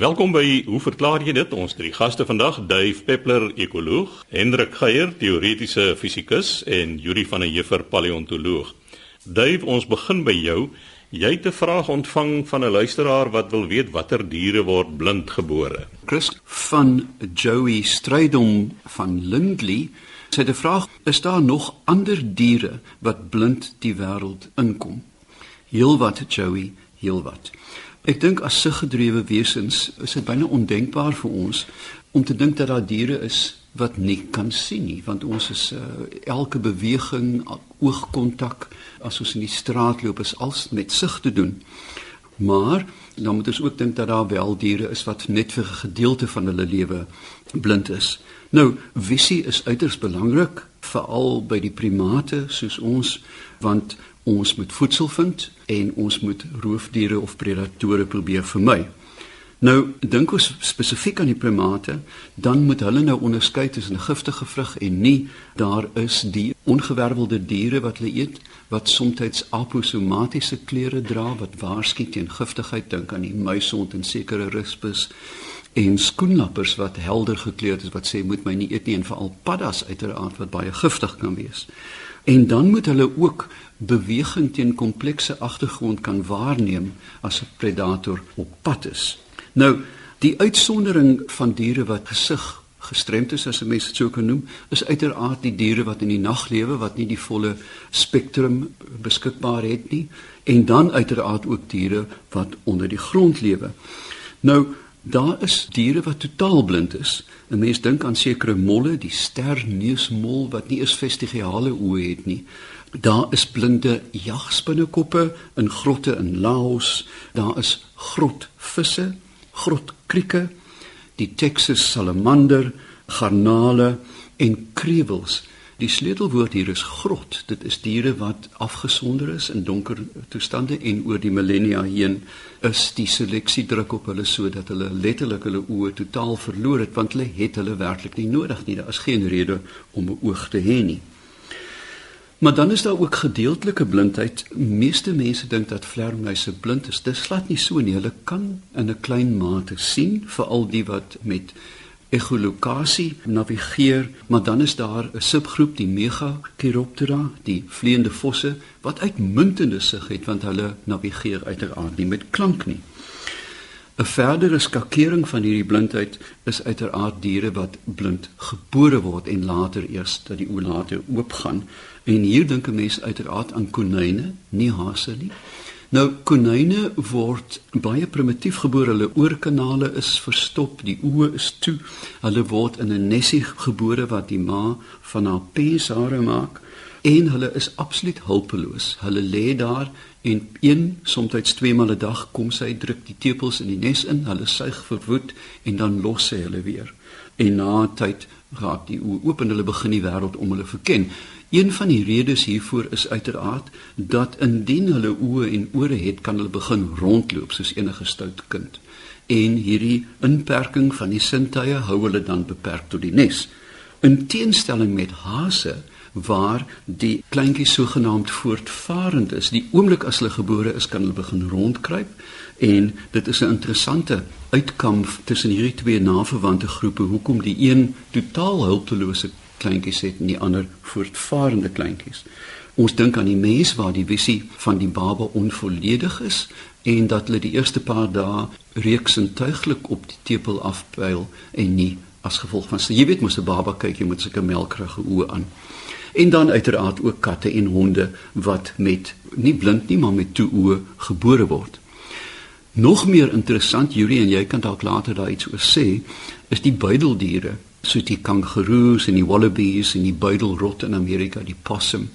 Welkom by Hoe verklaar jy dit? Ons drie gaste vandag, Dave Peppler, ekoloog, Hendrik Geier, teoretiese fisikus en Yuri van der Heever, paleontoloog. Dave, ons begin by jou. Jy het 'n vraag ontvang van 'n luisteraar wat wil weet watter diere word blind gebore. Chris van Joey Strydom van Lindley sê die vraag: Is daar nog ander diere wat blind die wêreld inkom? Heelwat, Joey, heelwat. Ek dink as siggedrewe wesens is dit byna ondenkbaar vir ons om te dink dat daar diere is wat nie kan sien nie want ons is uh, elke beweging oogkontak as ons in die straat loop is als met sig te doen. Maar dan moet ons ook dink dat daar wel diere is wat net vir 'n gedeelte van hulle lewe blind is nou visie is uiters belangrik veral by die primate soos ons want ons moet voedsel vind en ons moet roofdiere of predatore probeer vermy Nou dink ons spesifiek aan die primate, dan moet hulle nou onderskei tussen 'n giftige vrug en nie. Daar is die ongewervelde diere wat hulle eet wat soms aposomatiese kleure dra wat waarsku teen giftigheid. Dink aan die muisond en sekere rispus en skoenlappers wat helder gekleurd is wat sê moet my nie eet nie en veral paddas uiteraard wat baie giftig kan wees. En dan moet hulle ook beweging teen komplekse agtergrond kan waarneem as 'n predator op pad is. Nou, die uitsondering van diere wat gesig gestremd is as 'n mens dit sou kan noem, is uiteraard die diere wat in die nag lewe wat nie die volle spektrum beskikbaar het nie en dan uiteraard ook diere wat onder die grond lewe. Nou, daar is diere wat totaal blind is. 'n Mens dink aan sekere molle, die sterneusmol wat nie eens vestigiale oë het nie. Daar is blinde jagspinnekoppe in grotte in Laos. Daar is grotvisse grotkrieke, die Texas salamander, garnale en krewels. Die sleutelwoord hier is grot. Dit is diere wat afgesonder is in donker toestande en oor die millennia heen is die seleksie druk op hulle sodat hulle letterlik hulle oë totaal verloor het want hulle het hulle werklik nie nodig nie. Daar is geen rede om 'n oog te hê nie. Maar dan is daar ook gedeeltelike blindheid. Meeste mense dink dat vlermuise blind is. Dit is glad nie so nie. Hulle kan in 'n klein mate sien, veral die wat met echolokasie navigeer, maar dan is daar 'n subgroep, die Megachiroptera, die vleiende vosse wat uitmuntende sig het want hulle navigeer uiteraard nie met klank nie. 'n Verdere skakering van hierdie blindheid is uiteraard diere wat blind gebore word en later eers dat die oë later oopgaan. En hier dink 'n mens uiteraard aan konyne, nie hase nie. Nou konyne word baie primitief gebore. Hulle oorkanale is verstop, die oë is toe. Hulle word in 'n nesie gebore wat die ma van haar pesare maak en hulle is absoluut hulpeloos. Hulle lê daar en een soms twee maal 'n dag kom sy druk die tepels in die nes in, hulle suig verwoed en dan los sy hulle weer. En na tyd raak die oë oop en hulle begin die wêreld om hulle verken. Een van die redes hiervoor is uiteraard dat indien hulle oë en ore het, kan hulle begin rondloop soos enige stout kind. En hierdie inperking van die sintuie hou hulle dan beperk tot die nes. In teenstelling met hase waar die kleintjies sogenaamd voortvarend is, die oomblik as hulle gebore is, kan hulle begin rondkruip en dit is 'n interessante uitkom tussen hierdie twee naverwante groepe hoekom die een totaal hulpelose kleintjies het en die ander voortvarende kleintjies. Ons dink aan die mens waar die visie van die baba onvolledig is en dat hulle die eerste paar dae reeksintuiglik op die tepel afpyl en nie as gevolg van jy weet mos 'n baba kyk jy met sulke melkrige oë aan. En dan uiteraard ook katte en honde wat met nie blind nie maar met toe oë gebore word. Nog meer interessant Julie en jy kan dalk later daar iets oor sê is die buideldiere soos die kangaroos en die wallabies en die buidelrot in Amerika, die possum,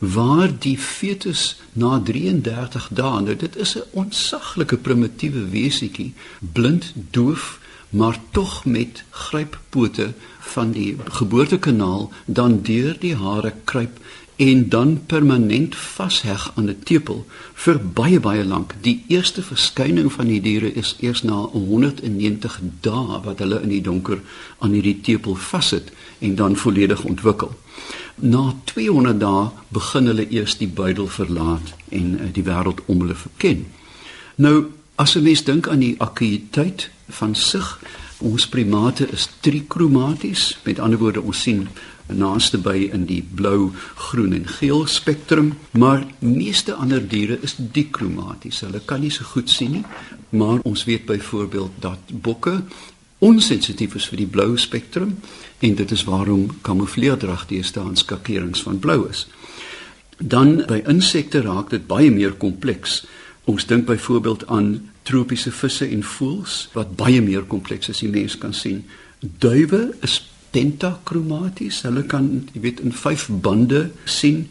waar die fetus na 33 dae, nou dit is 'n ontsaglike primitiewe wesetjie, blind, doof, maar tog met gryppote van die geboortekanaal dan deur die hare kruip en dan permanent vasheg aan 'n tepel vir baie baie lank. Die eerste verskyning van die diere is eers na 190 dae wat hulle in die donker aan hierdie tepel vassit en dan volledig ontwikkel. Na 200 dae begin hulle eers die buidel verlaat en eh, die wêreld om hulle verken. Nou As 'n mens dink aan die akuïteit van sig, ons primate is trikromaties, met ander woorde ons sien naaste by in die blou, groen en geel spektrum, maar meeste ander diere is dikromaties. Hulle kan nie so goed sien nie, maar ons weet byvoorbeeld dat bokke onsensitief is vir die blou spektrum en dit is waarom kamoufleerdrag deesdae skakerings van blou is. Dan by insekte raak dit baie meer kompleks. Ons dink byvoorbeeld aan tropiese visse en voëls wat baie meer kompleks is as die mens kan sien. Duwe is tentakromaties. Hulle kan, jy weet, in vyf bande sien.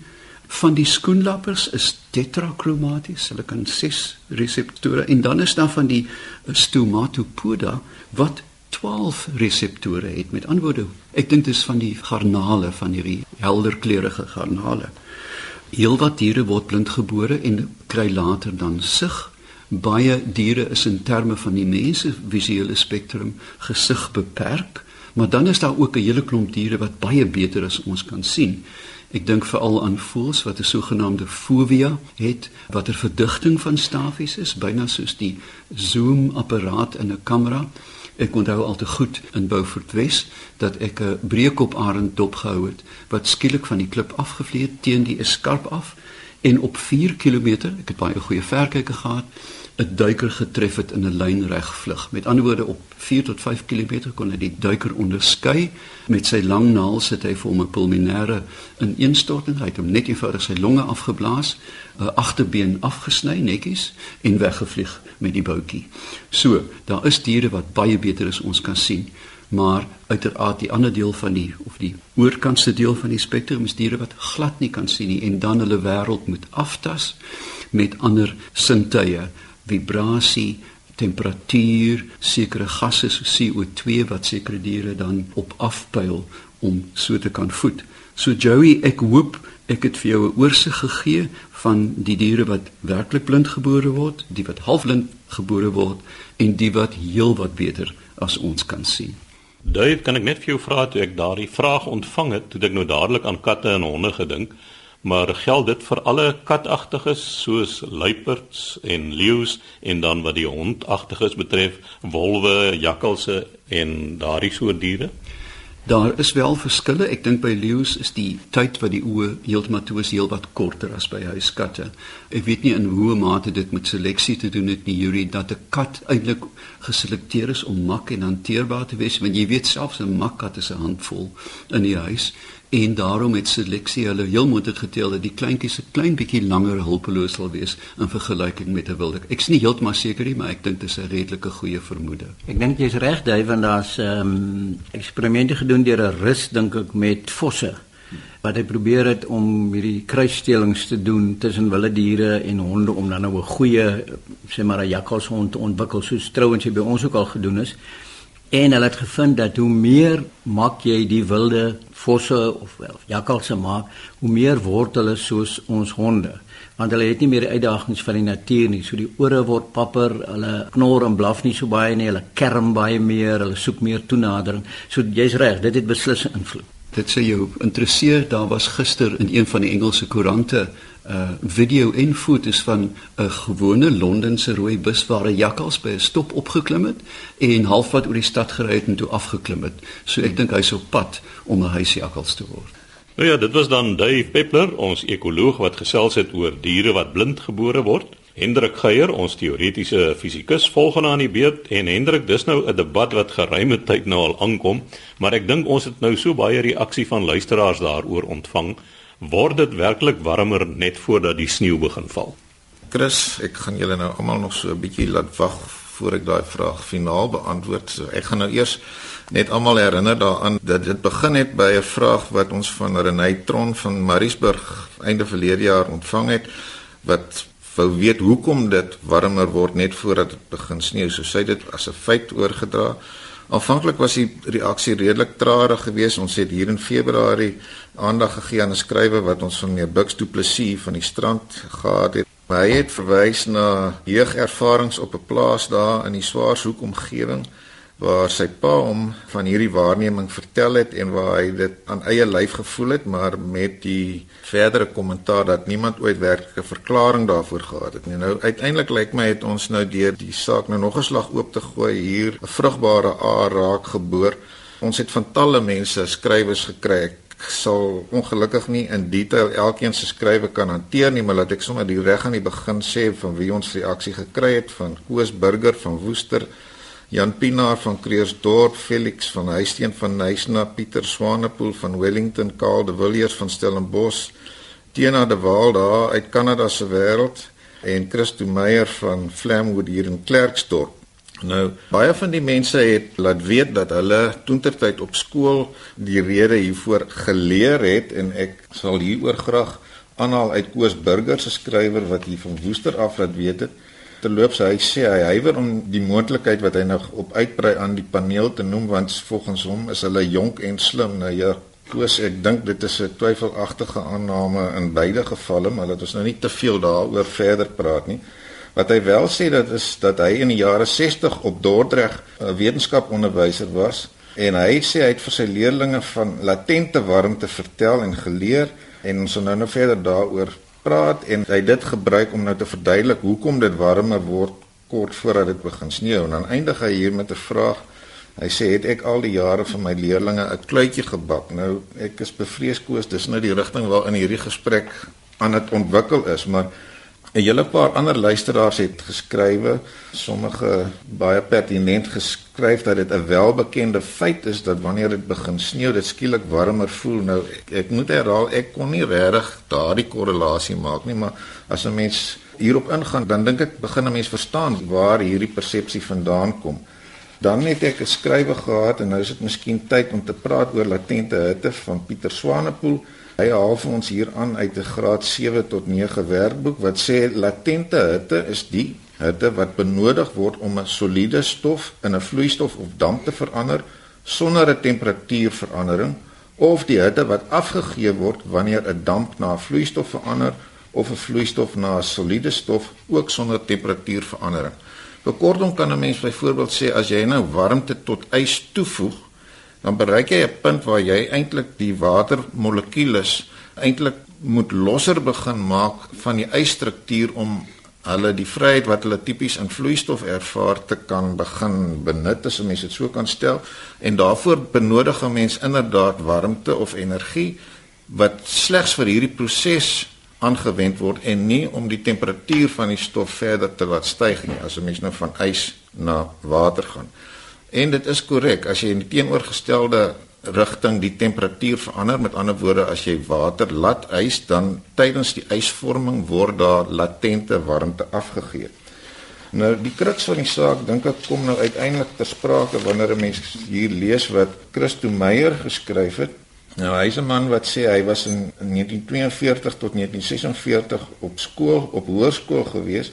Van die skoenlappers is tetrakromaties. Hulle kan ses reseptore en dan is daar van die stomatopoda wat 12 reseptore het. Met ander woorde, ek dink dit is van die garnale van hierdie helderkleurige garnale. Heelwat diere word blindgebore en kry later dan sig. Baie diere is in terme van die mense visuele spektrum gesig beperk. Maar dan is daar ook 'n hele klomp diere wat baie beter as ons kan sien. Ek dink veral aan voëls wat 'n sogenaamde fovea het wat 'n verdigting van stafies is, byna soos die zoom apparaat in 'n kamera. Ek onthou al te goed in Beaufort Wes dat ek 'n breekoparend dopgehou het wat skielik van die klip afgevlieg het teen die eskarp af en op 4 km, ek het baie goeie verkyke gehad, 'n duiker getref het in 'n lynreg vlug. Met ander woorde op 4 tot 5 km kon hy die duiker onderskei met sy lang naels het hy vir hom 'n pulmonêre ineenstorting, hy het hom net eenvoudig sy longe afgeblaas, 'n agterbeen afgesny netjies en weggevlieg met die boutjie. So, daar is diere wat baie beter as ons kan sien maar uiteraard die ander deel van die of die oorkantste deel van die spektrum is diere wat glad nie kan sien nie en dan hulle wêreld moet aftas met ander sintuie vibrasie, temperatuur, sekere gasse soos CO2 wat sekere diere dan op afpyl om so te kan voed. So Joey, ek hoop ek het vir jou 'n oorsig gegee van die diere wat werklik blind gebore word, die wat halfblind gebore word en die wat heelwat beter as ons kan sien. Dave, kan ek net vir jou vra toe ek daardie vraag ontvang het, toe ek nou dadelik aan katte en honde gedink maar geld dit vir alle katagtiges soos luiperds en leeu's en dan wat die hondagtiges betref wolwe, jakkalse en daardie soort diere? Daar is wel verskille. Ek dink by leeu's is die tyd wat die oë heeltemal toe is heelwat korter as by huiskatte. Ek weet nie in hoe mate dit met seleksie te doen het nie, Yuri, dat 'n kat eintlik geselekteer is om mak en hanteerbaar te wees, want jy weet selfs 'n makkat is 'n handvol in die huis en daarom het seleksie hulle heel moontlik geteel dat die kleintjies 'n klein bietjie langer hulpeloos sal wees in vergelyking met 'n wilde. Ek's nie heeltemal seker nie, maar ek dink dit is 'n redelike goeie vermoede. Ek dink jy's reg, Dave, want daar's ehm um, eksperimente gedoen deur 'n rus dink ek met vosse wat hy probeer het om hierdie kruisstelings te doen tussen wilde diere en honde om dan nou 'n goeie sê maar 'n jakkalshond te ontwikkel soos trouens jy by ons ook al gedoen is. En hulle het gevind dat hoe meer maak jy die wilde vosse of wel jakkalse maak, hoe meer word hulle soos ons honde. Want hulle het nie meer die uitdagings van die natuur nie. So die ore word papper, hulle knor en blaf nie so baie nie, hulle kerm baie meer, hulle soek meer toenadering. So jy's reg, dit het beslis 'n invloed. Dit sê jou interesseer, daar was gister in een van die Engelse koerante uh video en foto's van 'n gewone Londense rooi bus waar 'n jakkals by 'n stop opgeklim het en halfpad oor die stad gery het en toe afgeklim het. So ek dink hy's op pad om 'n huisjakkals te word. Nou ja, dit was dan Dave Peppler, ons ekoloog wat gesels het oor diere wat blind gebore word. Hendrik Geier, ons teoretiese fisikus, volgende aan die beurt en Hendrik, dis nou 'n debat wat geruime tyd nou al aankom, maar ek dink ons het nou so baie reaksie van luisteraars daaroor ontvang word dit werklik warmer net voordat die sneeu begin val? Chris, ek gaan julle nou almal nog so 'n bietjie laat wag voor ek daai vraag finaal beantwoord. So ek gaan nou eers net almal herinner daaraan dat dit begin het by 'n vraag wat ons van Renay Tron van Mariesburg einde verlede jaar ontvang het wat wou weet hoekom dit warmer word net voordat dit begin sneeu. So sy het dit as 'n feit oorgedra. Aanvanklik was die reaksie redelik traag geweest. Ons het hier in Februarie aandag gegee aan 'n skrywe wat ons van meneer Bux Du Plessis van die strand gehad het. Hy het verwys na jeugervarings op 'n plaas daar in die Swaarhoek omgewing waar sy pa hom van hierdie waarneming vertel het en waar hy dit aan eie lyf gevoel het, maar met die verdere kommentaar dat niemand ooit werklike verklaring daarvoor gehad het nie. Nou uiteindelik lyk my het ons nou deur die saak nou nog 'n slag oop te gooi hier 'n vrugbare aar raak geboor. Ons het van talle mense skrywers gekry. Ek sal ongelukkig nie in detail elkeen se skrywe kan hanteer nie, maar laat ek sommer die reg aan die begin sê van wie ons reaksie gekry het van Koos Burger van Woester Jan Pinaar van Creersdorp, Felix van Huisteen van Nysna, Pieter Swanepoel van Wellington, Karl de Villiers van Stellenbosch, Tina de Waal daar uit Kanada se wêreld en Christo Meyer van Flamwood hier in Klerksdorp. Nou, baie van die mense het laat weet dat hulle toentertyd op skool die rede hiervoor geleer het en ek sal hieroor graag aanhaal uit Koos Burger se skrywer wat hier van Woester af laat weet het. Terloops hy sê hy huiwer om die moontlikheid wat hy nog op uitbrei aan die paneel te noem want volgens hom is hulle jonk en slim. Nou ja koos ek dink dit is 'n twyfelagtige aanname in beide gevalle maar laat ons nou nie te veel daaroor verder praat nie wat hy wel sê dat is dat hy in die jare 60 op Dordrecht 'n wetenskaponderwyser was en hy sê hy het vir sy leerdlinge van latente warmte vertel en geleer en ons sal nou nou verder daaroor praat en hy dit gebruik om nou te verduidelik hoekom dit warmer word kort voordat dit begin sneeu en dan eindig hy hier met 'n vraag. Hy sê het ek al die jare vir my leerlinge 'n kluitjie gebak. Nou ek is bevrees koes, dis nou die rigting waarin hierdie gesprek aan dit ontwikkel is, maar 'n hele paar ander luisteraars het geskrywe, sommige baie pertinent geskryf dat dit 'n welbekende feit is dat wanneer dit begin sneeu, dit skielik warmer voel. Nou ek, ek moet herhaal, ek kon nie regtig daardie korrelasie maak nie, maar as 'n mens hierop ingaan, dan dink ek begin 'n mens verstaan waar hierdie persepsie vandaan kom. Dan het ek 'n skrywe gehad en nou is dit miskien tyd om te praat oor latente hitte van Pieter Swanepoel. Hy haal vir ons hier aan uit 'n graad 7 tot 9 werkboek wat sê latente hitte is die hitte wat benodig word om 'n soliede stof in 'n vloeistof of damp te verander sonder 'n temperatuurverandering of die hitte wat afgegee word wanneer 'n damp na 'n vloeistof verander of 'n vloeistof na 'n soliede stof ook sonder temperatuurverandering. Bekortom kan 'n mens byvoorbeeld sê as jy nou warmte tot ys toevoeg dan bereik jy 'n punt waar jy eintlik die watermolekules eintlik moet losser begin maak van die ysstruktuur om hulle die vryheid wat hulle tipies in vloeistof ervaar te kan begin benut as 'n mens dit so kan stel en daarvoor benodig 'n mens inderdaad warmte of energie wat slegs vir hierdie proses aangewend word en nie om die temperatuur van die stof verder te laat styg nie as 'n mens nou van ys na water gaan. En dit is korrek as jy in die teenoorgestelde rigting die temperatuur verander, met ander woorde as jy water laat ys, dan tydens die ysvorming word daar latente warmte afgegee. Nou die kruks van die saak dink ek kom nou uiteindelik ter sprake wanneer 'n mens hier lees wat Christo Meyer geskryf het. Nou hy's 'n man wat sê hy was in 1942 tot 1946 op skool, op hoërskool gewees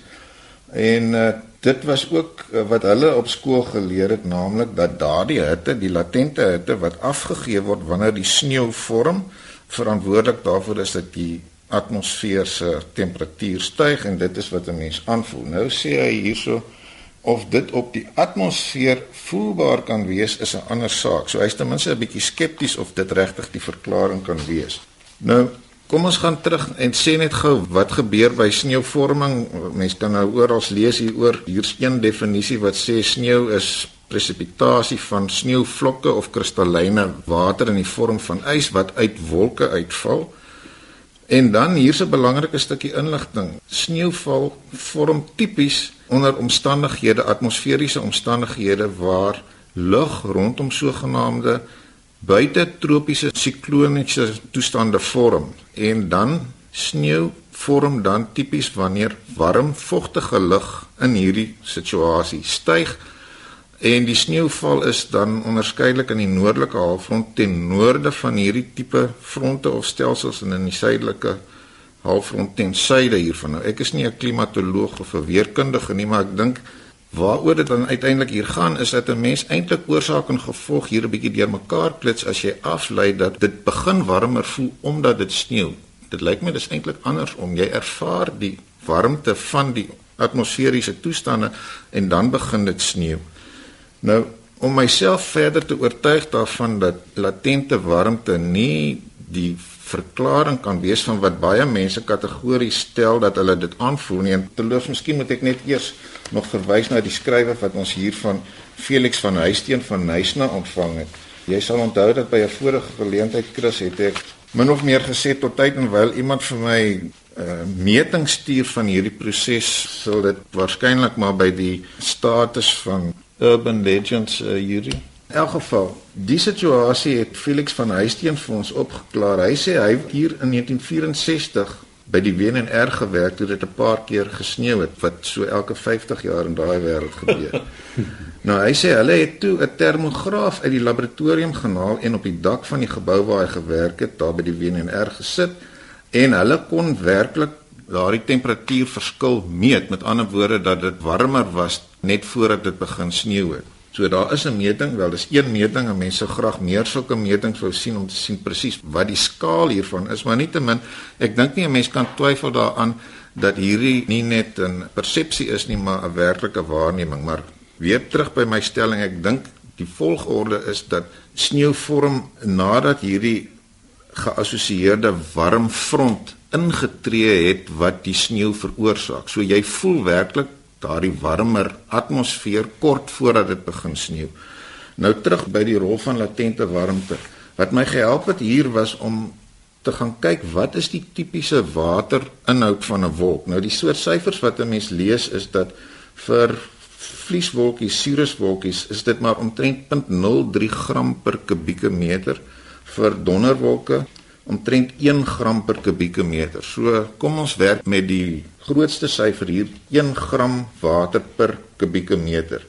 en uh, dit was ook uh, wat hulle op skool geleer het naamlik dat daardie hitte die latente hitte wat afgegee word wanneer die sneeu vorm verantwoordelik daarvoor is dat die atmosfeer se temperatuur styg en dit is wat 'n mens aanvoel. Nou sê hy hierso of dit op die atmosfeer voelbaar kan wees is 'n ander saak. So hy's ten minste 'n bietjie skepties of dit regtig die verklaring kan wees. Nou Kom ons gaan terug en sê net gou wat gebeur by sneeuvorming. Mense kan nou oral lees hier oor hier's een definisie wat sê sneeu is presipitasie van sneeuvlokke of kristalline water in die vorm van ys wat uit wolke uitval. En dan hier's 'n belangrike stukkie inligting. Sneeuval vorm tipies onder omstandighede, atmosferiese omstandighede waar lug rondom sogenaamde buite tropiese sikloniese toestande vorm en dan sneeu vorm dan tipies wanneer warm vogtige lug in hierdie situasie styg en die sneeuval is dan onderskeidelik in die noordelike halfrond ten noorde van hierdie tipe fronte of stelsels en in die suidelike halfrond ten suide hiervan. Nou ek is nie 'n klimatoloog of 'n weerkundige nie maar ek dink Waaroor dit dan uiteindelik hier gaan is dat 'n mens eintlik oorsaak en gevolg hier 'n bietjie deurmekaar klits as jy aflei dat dit begin warmer voel omdat dit sneeu. Dit lyk my dis eintlik andersom. Jy ervaar die warmte van die atmosferiese toestande en dan begin dit sneeu. Nou om myself verder te oortuig daarvan dat latente warmte nie die verklaring kan wees van wat baie mense kategories stel dat hulle dit aanvoel nie. En terloops, miskien moet ek net eers nog verwys na die skrywe wat ons hier van Felix van Huisteen van Nysna ontvang het. Jy sal onthou dat by 'n vorige geleentheid Chris het ek min of meer gesê tot tyd en wyl iemand vir my 'n uh, meting stuur van hierdie proses sal dit waarskynlik maar by die status van urban legends uh, hierdie In elk geval, die situasie het Felix van Huisteen vir ons opgeklaar. Hy sê hy hier in 1964 by die WNR gewerk toe dit 'n paar keer gesneeu het wat so elke 50 jaar in daai wêreld gebeur. nou hy sê hulle het toe 'n termograaf uit die laboratorium gehaal en op die dak van die gebou waar hy gewerk het, daar by die WNR gesit en hulle kon werklik daardie temperatuurverskil meet. Met ander woorde dat dit warmer was net voordat dit begin sneeu het. So daar is 'n meting, wel dis een meting en mense graag meer sulke metings wou sien om te sien presies wat die skaal hiervan is, maar nietemin ek dink nie 'n mens kan twyfel daaraan dat hierdie nie net 'n persepsie is nie, maar 'n werklike waarneming, maar weer terug by my stelling, ek dink die volgorde is dat sneeu vorm nadat hierdie geassosieerde warm front ingetree het wat die sneeu veroorsaak. So jy voel werklik daardie warmer atmosfeer kort voordat dit begin sneeu. Nou terug by die rol van latente warmte. Wat my gehelp het hier was om te gaan kyk wat is die tipiese waterinhoud van 'n wolk. Nou die soort syfers wat 'n mens lees is dat vir vlieswolkies, cirruswolkies is dit maar omtrent 0.03 gram per kubieke meter vir donderwolke omtrent 1 gram per kubieke meter. So kom ons werk met die grootste syfer hier 1 gram water per kubieke meter.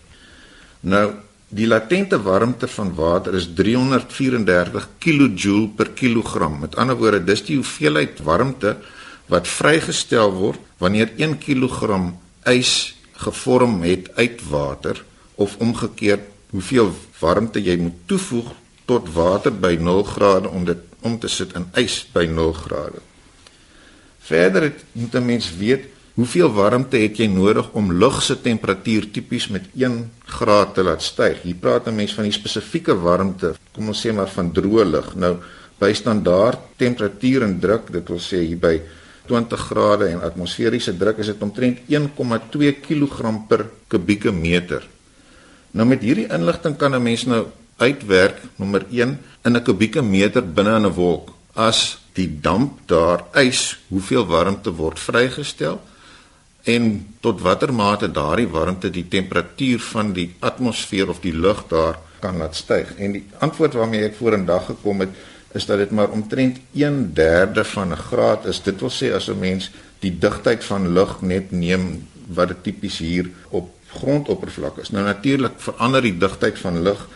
Nou die latente warmte van water is 334 kJ per kilogram. Met ander woorde, dis die hoeveelheid warmte wat vrygestel word wanneer 1 kg ys gevorm het uit water of omgekeerd hoeveel warmte jy moet toevoeg tot water by 0 grade om dit om te sit in ys by 0 grade. Verder het, moet 'n mens weet hoeveel warmte het jy nodig om lug se temperatuur tipies met 1 graad te laat styg. Hier praat 'n mens van die spesifieke warmte, kom ons sê maar van droë lug. Nou by standaard temperatuur en druk, dit wil sê hier by 20 grade en atmosferiese druk is dit omtrent 1,2 kg per kubieke meter. Nou met hierdie inligting kan 'n mens nou uitwerk nommer 1 in 'n kubieke meter binne in 'n wolk as die damp daar ys hoeveel warmte word vrygestel en tot watter mate daardie warmte die temperatuur van die atmosfeer of die lug daar kan laat styg. En die antwoord waarmee ek vorendag gekom het is dat dit maar omtrent 1/3 van 'n graad is. Dit wil sê as 'n mens die digtheid van lug net neem wat dit tipies hier op grondoppervlak is. Nou natuurlik verander die digtheid van lug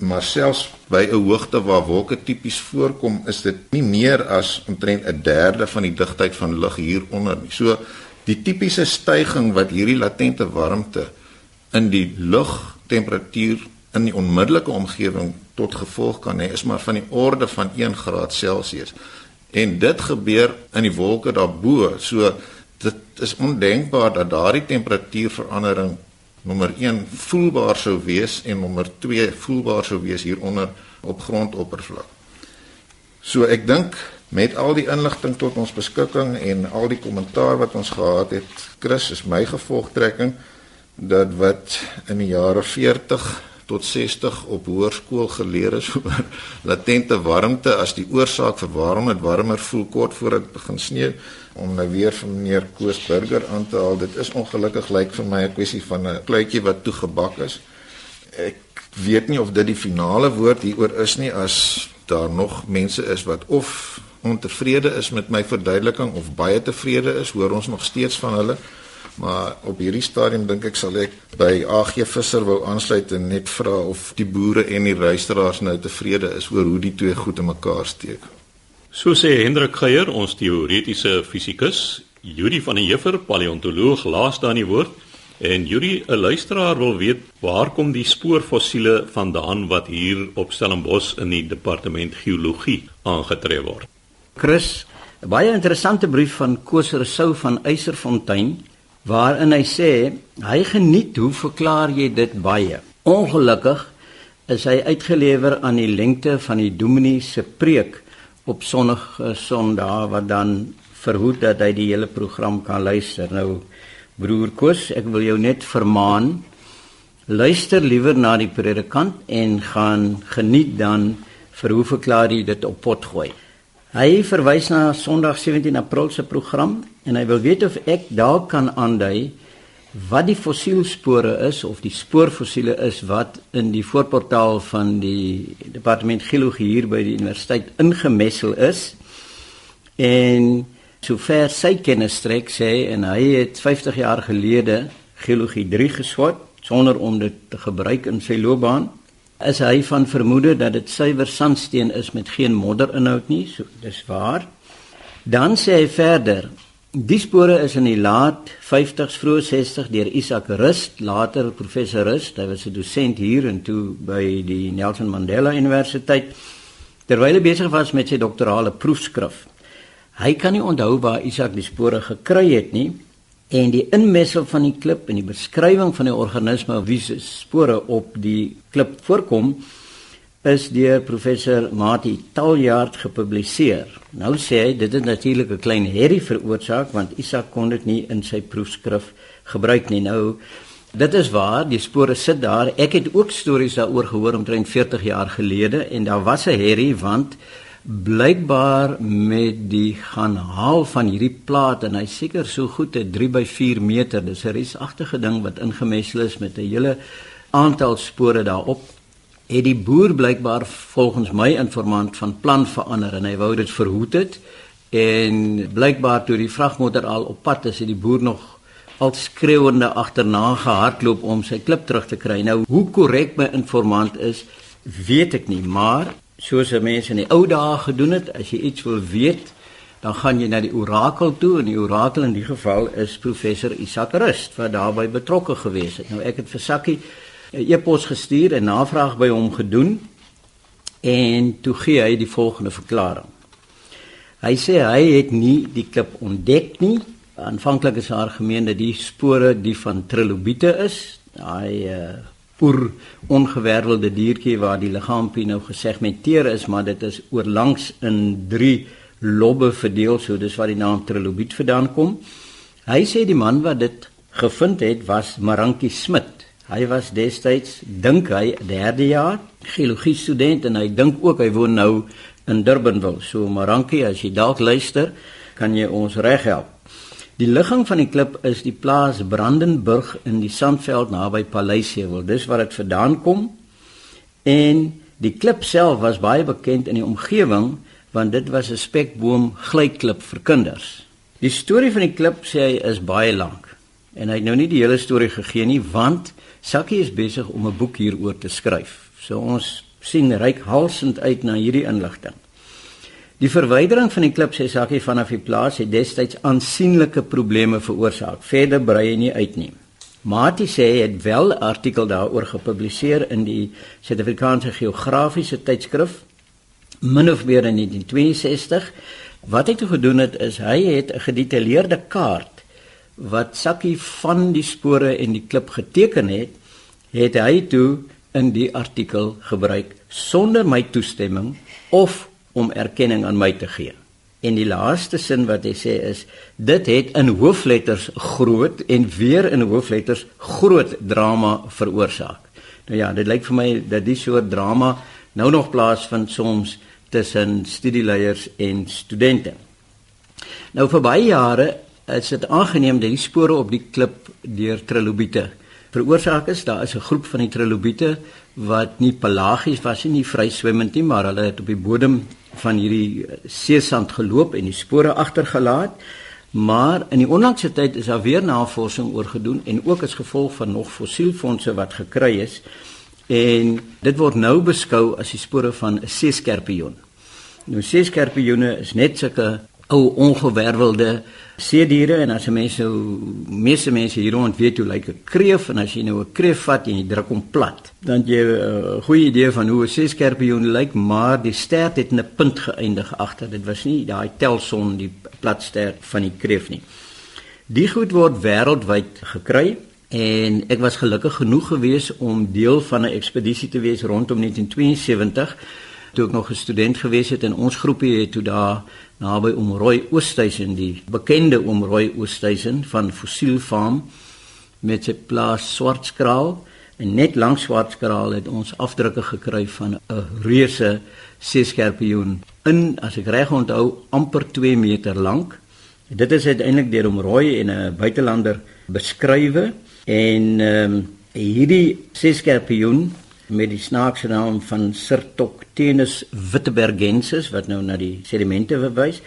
maar selfs by 'n hoogte waar wolke tipies voorkom, is dit nie meer as omtrent 'n derde van die digtheid van lug hieronder nie. So die tipiese stygings wat hierdie latente warmte in die lugtemperatuur in die onmiddellike omgewing tot gevolg kan hê, is maar van die orde van 1 graad Celsius. En dit gebeur in die wolke daarbo. So dit is ondenkbaar dat daardie temperatuurverandering nommer 1 voelbaar sou wees en nommer 2 voelbaar sou wees hieronder op grondoppervlak. So ek dink met al die inligting tot ons beskikking en al die kommentaar wat ons gehad het, Chris is my gevolgtrekking dat wat in die jare 40 tot 60 op hoërskool geleer is oor latente warmte as die oorsaak vir waarom dit warmer voel kort voor dit begin sneeu om nou weer van meneer Koos Burger aan te haal. Dit is ongelukkig lyk vir my 'n kwessie van 'n kluitjie wat toegebak is. Ek weet nie of dit die finale woord hieroor is nie as daar nog mense is wat of ontevrede is met my verduideliking of baie tevrede is, hoor ons nog steeds van hulle. Maar op hierdie stadium dink ek sal ek by AG Visser wou aansluit en net vra of die boere en die luisteraars nou tevrede is oor hoe die twee goed in mekaar steek. So sê Hendrik Geier, ons teoretiese fisikus, Yuri van der Heever, paleontoloog, laaste aan die woord. En Yuri, 'n luisteraar wil weet waar kom die spoorfossiele vandaan wat hier op Stellenbosch in die departement geologie aangetref word? Chris, 'n baie interessante brief van Koos Rousseau van Eyserfontein waarin hy sê hy geniet hoe verklaar jy dit baie. Ongelukkig is hy uitgelewer aan die lengte van die dominee se preek op sonnige sondae wat dan verhoed dat hy die hele program kan luister. Nou broer Koos, ek wil jou net vermaan luister liewer na die predikant en gaan geniet dan vir hoe verklaar jy dit op pot gooi. Hy verwys na Sondag 17 April se program en hy wil weet of ek daar kan aandui wat die fossielspore is of die spoorfossiele is wat in die voorportaal van die departement geologie hier by die universiteit ingemessel is. En sover sy kennis strek sê en hy het 50 jaar gelede geologie 3 geswat sonder om dit te gebruik in sy loopbaan is hy van vermoede dat dit suiwer sandsteen is met geen modderinhoud nie so dis waar. Dan sê hy verder Die spore is in die laat 50s vroeë 60 deur Isak Rust, later professor Rust, hy was 'n dosent hier en toe by die Nelson Mandela Universiteit terwyl hy besig was met sy doktorale proefskrif. Hy kan nie onthou waar Isak die spore gekry het nie en die inmessel van die klip en die beskrywing van die organisme wie se spore op die klip voorkom is deur professor Mati Taljaard gepubliseer. Nou sê hy dit het natuurlik 'n klein herrie veroorsaak want Isak kon dit nie in sy proefskrif gebruik nie. Nou dit is waar, die spore sit daar. Ek het ook stories daaroor gehoor omtrent 40 jaar gelede en daar was 'n herrie want blykbaar met die gaan haal van hierdie plaat en hy seker so goed 'n 3 by 4 meter. Dis 'n reusagtige ding wat ingemessel is met 'n hele aantal spore daarop het die boer blykbaar volgens my informant van plan verander en hy wou dit verhoed het en blykbaar toe die vragmotor al op pad is het die boer nog al skreeuende agterna gehardloop om sy klip terug te kry. Nou hoe korrek my informant is, weet ek nie, maar soos mense in die ou dae gedoen het, as jy iets wil weet, dan gaan jy na die orakel toe en die orakel in die geval is professor Isak Rust wat daarbey betrokke gewees het. Nou ek het vir Sakkie 'n e-pos gestuur en navraag by hom gedoen en toe gee hy die volgende verklaring. Hy sê hy het nie die klip ontdek nie. Aanvanklik is haar gemeen dat die spore die van trilobiete is. Daai uh oor ongewervelde diertjie waar die liggaampie nou gesegmenteer is, maar dit is oorlangs in 3 lobbe verdeel, so dis waar die naam trilobiet vandaan kom. Hy sê die man wat dit gevind het was Marankie Smit Hy was destyds dink hy derde jaar geologie student en hy dink ook hy woon nou in Durbanville. So Marankie, as jy dalk luister, kan jy ons reghelp. Die ligging van die klip is die plaas Brandenburg in die Sandveld naby Paleisheuwel. Dis waar dit vandaan kom. En die klip self was baie bekend in die omgewing want dit was 'n spekboom glyklip vir kinders. Die storie van die klip sê hy is baie lank. En hy het nou nie die hele storie gegee nie want Sakkie is besig om 'n boek hieroor te skryf. So ons sien ryk halsend uit na hierdie inligting. Die verwydering van die klip sê Sakkie vanaf die plaas het destyds aansienlike probleme veroorsaak. Verder brei hy nie uit nie. Mati sê hy het wel 'n artikel daaroor gepubliseer in die Suid-Afrikaanse Geografiese Tydskrif min of meer in 1962. Wat hy toe gedoen het is hy het 'n gedetailleerde kaart wat Sakkie van die spore en die klip geteken het, het hy toe in die artikel gebruik sonder my toestemming of om erkenning aan my te gee. En die laaste sin wat hy sê is dit het in hoofletters groot en weer in hoofletters groot drama veroorsaak. Nou ja, dit lyk vir my dat die soort drama nou nog plaasvind soms tussen studieleiers en studente. Nou vir baie jare is dit aangeneem dat die spore op die klip deur trilobiete veroorsaak is. Daar is 'n groep van die trilobiete wat nie pelagies was nie, nie vry swemmend nie, maar hulle het op die bodem van hierdie seesand geloop en die spore agtergelaat. Maar in die onlangse tyd is daar weer navorsing oor gedoen en ook as gevolg van nog fossielfondse wat gekry is en dit word nou beskou as die spore van 'n seeskerpioen. Nou seeskerpioene is net sulke ou ongewervelde see diere en as mense meeste mense hier rond weet hoe lyk 'n kreef en as jy nou 'n kreef vat en jy druk hom plat dan jy 'n uh, goeie idee van hoe 'n seeskerpioen lyk maar die stert het in 'n punt geëindig agter. Dit was nie daai telson die plat stert van die kreef nie. Die goed word wêreldwyd gekry En ek was gelukkig genoeg geweest om deel van 'n ekspedisie te wees rondom 1972 toe ek nog 'n student gewees het en ons groepie het toe daar naby Omrooi Oosthuizen die bekende Omrooi Oosthuizen van Fossiel Farm met sy plaas Swartskraal en net langs Swartskraal het ons afdrukke gekry van 'n reuse seeskerpioen in as ek reg onthou amper 2 meter lank. Dit is uiteindelik deur Omrooi en 'n buitelander beskrywe en ehm um, hierdie seeskerpioen met die snaakse naam van Sirtoctenus wittebergensis wat nou na die sedimente verwys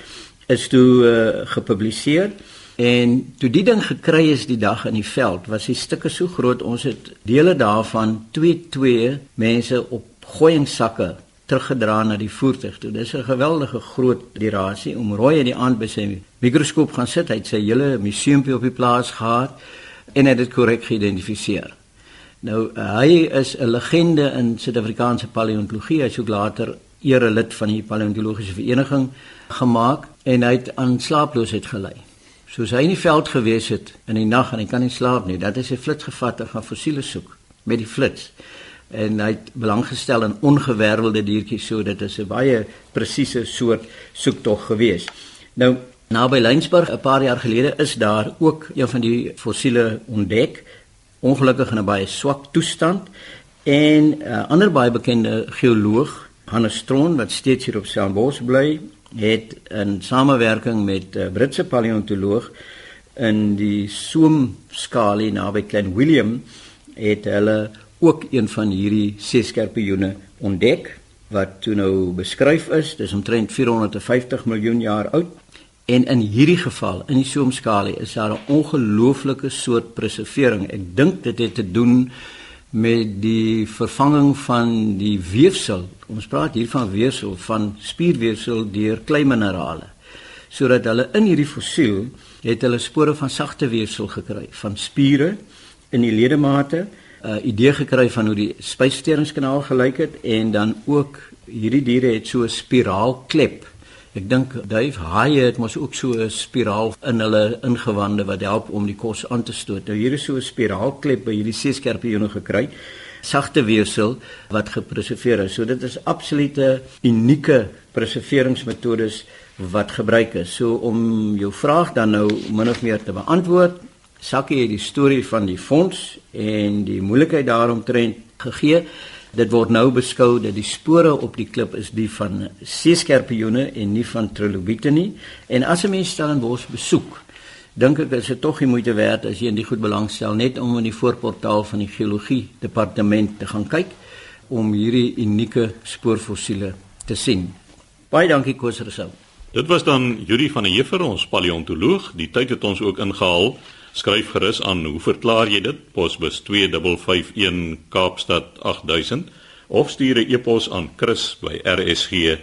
is toe uh, gepubliseer. En toe die ding gekry is die dag in die veld was die stukke so groot ons het dele daarvan 2 2 mense op gooiingsakke teruggedra na die voertuig toe. Dis 'n geweldige groot durasie om rooi in die aand by sy mikroskoop gaan sit. Hy het sy hele museumpie op die plaas gehad en het dit korrek geïdentifiseer Nou hy is 'n legende in Suid-Afrikaanse paleontologie. Hy is ook later erelid van die paleontologiese vereniging gemaak en hy het aan slaaploosheid gelei. Soos hy in die veld gewees het in die nag en hy kan nie slaap nie, dat hy sy flits gevat en gaan fossiele soek met die flits. En hy het belang gestel in ongewervelde diertjies, so dit is 'n baie presiese soort soektog gewees. Nou naby Lensburg 'n paar jaar gelede is daar ook een van die fossiele ontdek ongelukkig in 'n baie swak toestand. En 'n uh, ander baie bekende geoloog Hannes Stroon wat steeds hier op Stellenbosch bly het in samewerking met 'n uh, Britse paleontoloog in die Soomskalie naby Klein Willem het hulle ook een van hierdie seeskerpioene ontdek wat toe nou beskryf is. Dis omtrent 450 miljoen jaar oud En in hierdie geval, in die soomskalie, is daar 'n ongelooflike soort preservering. Ek dink dit het te doen met die vervanging van die weefsel. Ons praat hier van weefsel van spierweefsel deur kleiminerale. Sodat hulle in hierdie fossiel het hulle spore van sagte weefsel gekry, van spiere in die ledemate, 'n uh, idee gekry van hoe die spysverteringskanaal gelyk het en dan ook hierdie diere het so 'n spiraalklep Ek dink Dave haie het mos ook so 'n spiraal in hulle ingewande wat help om die kos aan te stoot. Nou hier is so 'n spiraalklep by hierdie seeskerpioene gekry. Sagte weefsel wat gepreserveer is. So dit is absolute unieke preserveringsmetodes wat gebruik is. So om jou vraag dan nou min of meer te beantwoord, sakkie het die storie van die fonds en die moeilikheid daaromtrent gegee. Dit word nou beskou dat die spore op die klip is die van seeskerpioene en nie van trilobiete nie. En as 'n mens Stellenbosch besoek, dink ek is dit tog die moeite werd as jy in die goed belangstel net om in die voorportaal van die geologie departement te gaan kyk om hierdie unieke spoorfossiele te sien. Baie dankie Koosresou. Dit was dan Juri van der Heever, ons paleontoloog. Die tyd het ons ook ingehaal. Skryf gerus aan, hoe verklaar jy dit? Posbus 2551 Kaapstad 8000 of stuur 'n e-pos aan chris@rsg.co.za.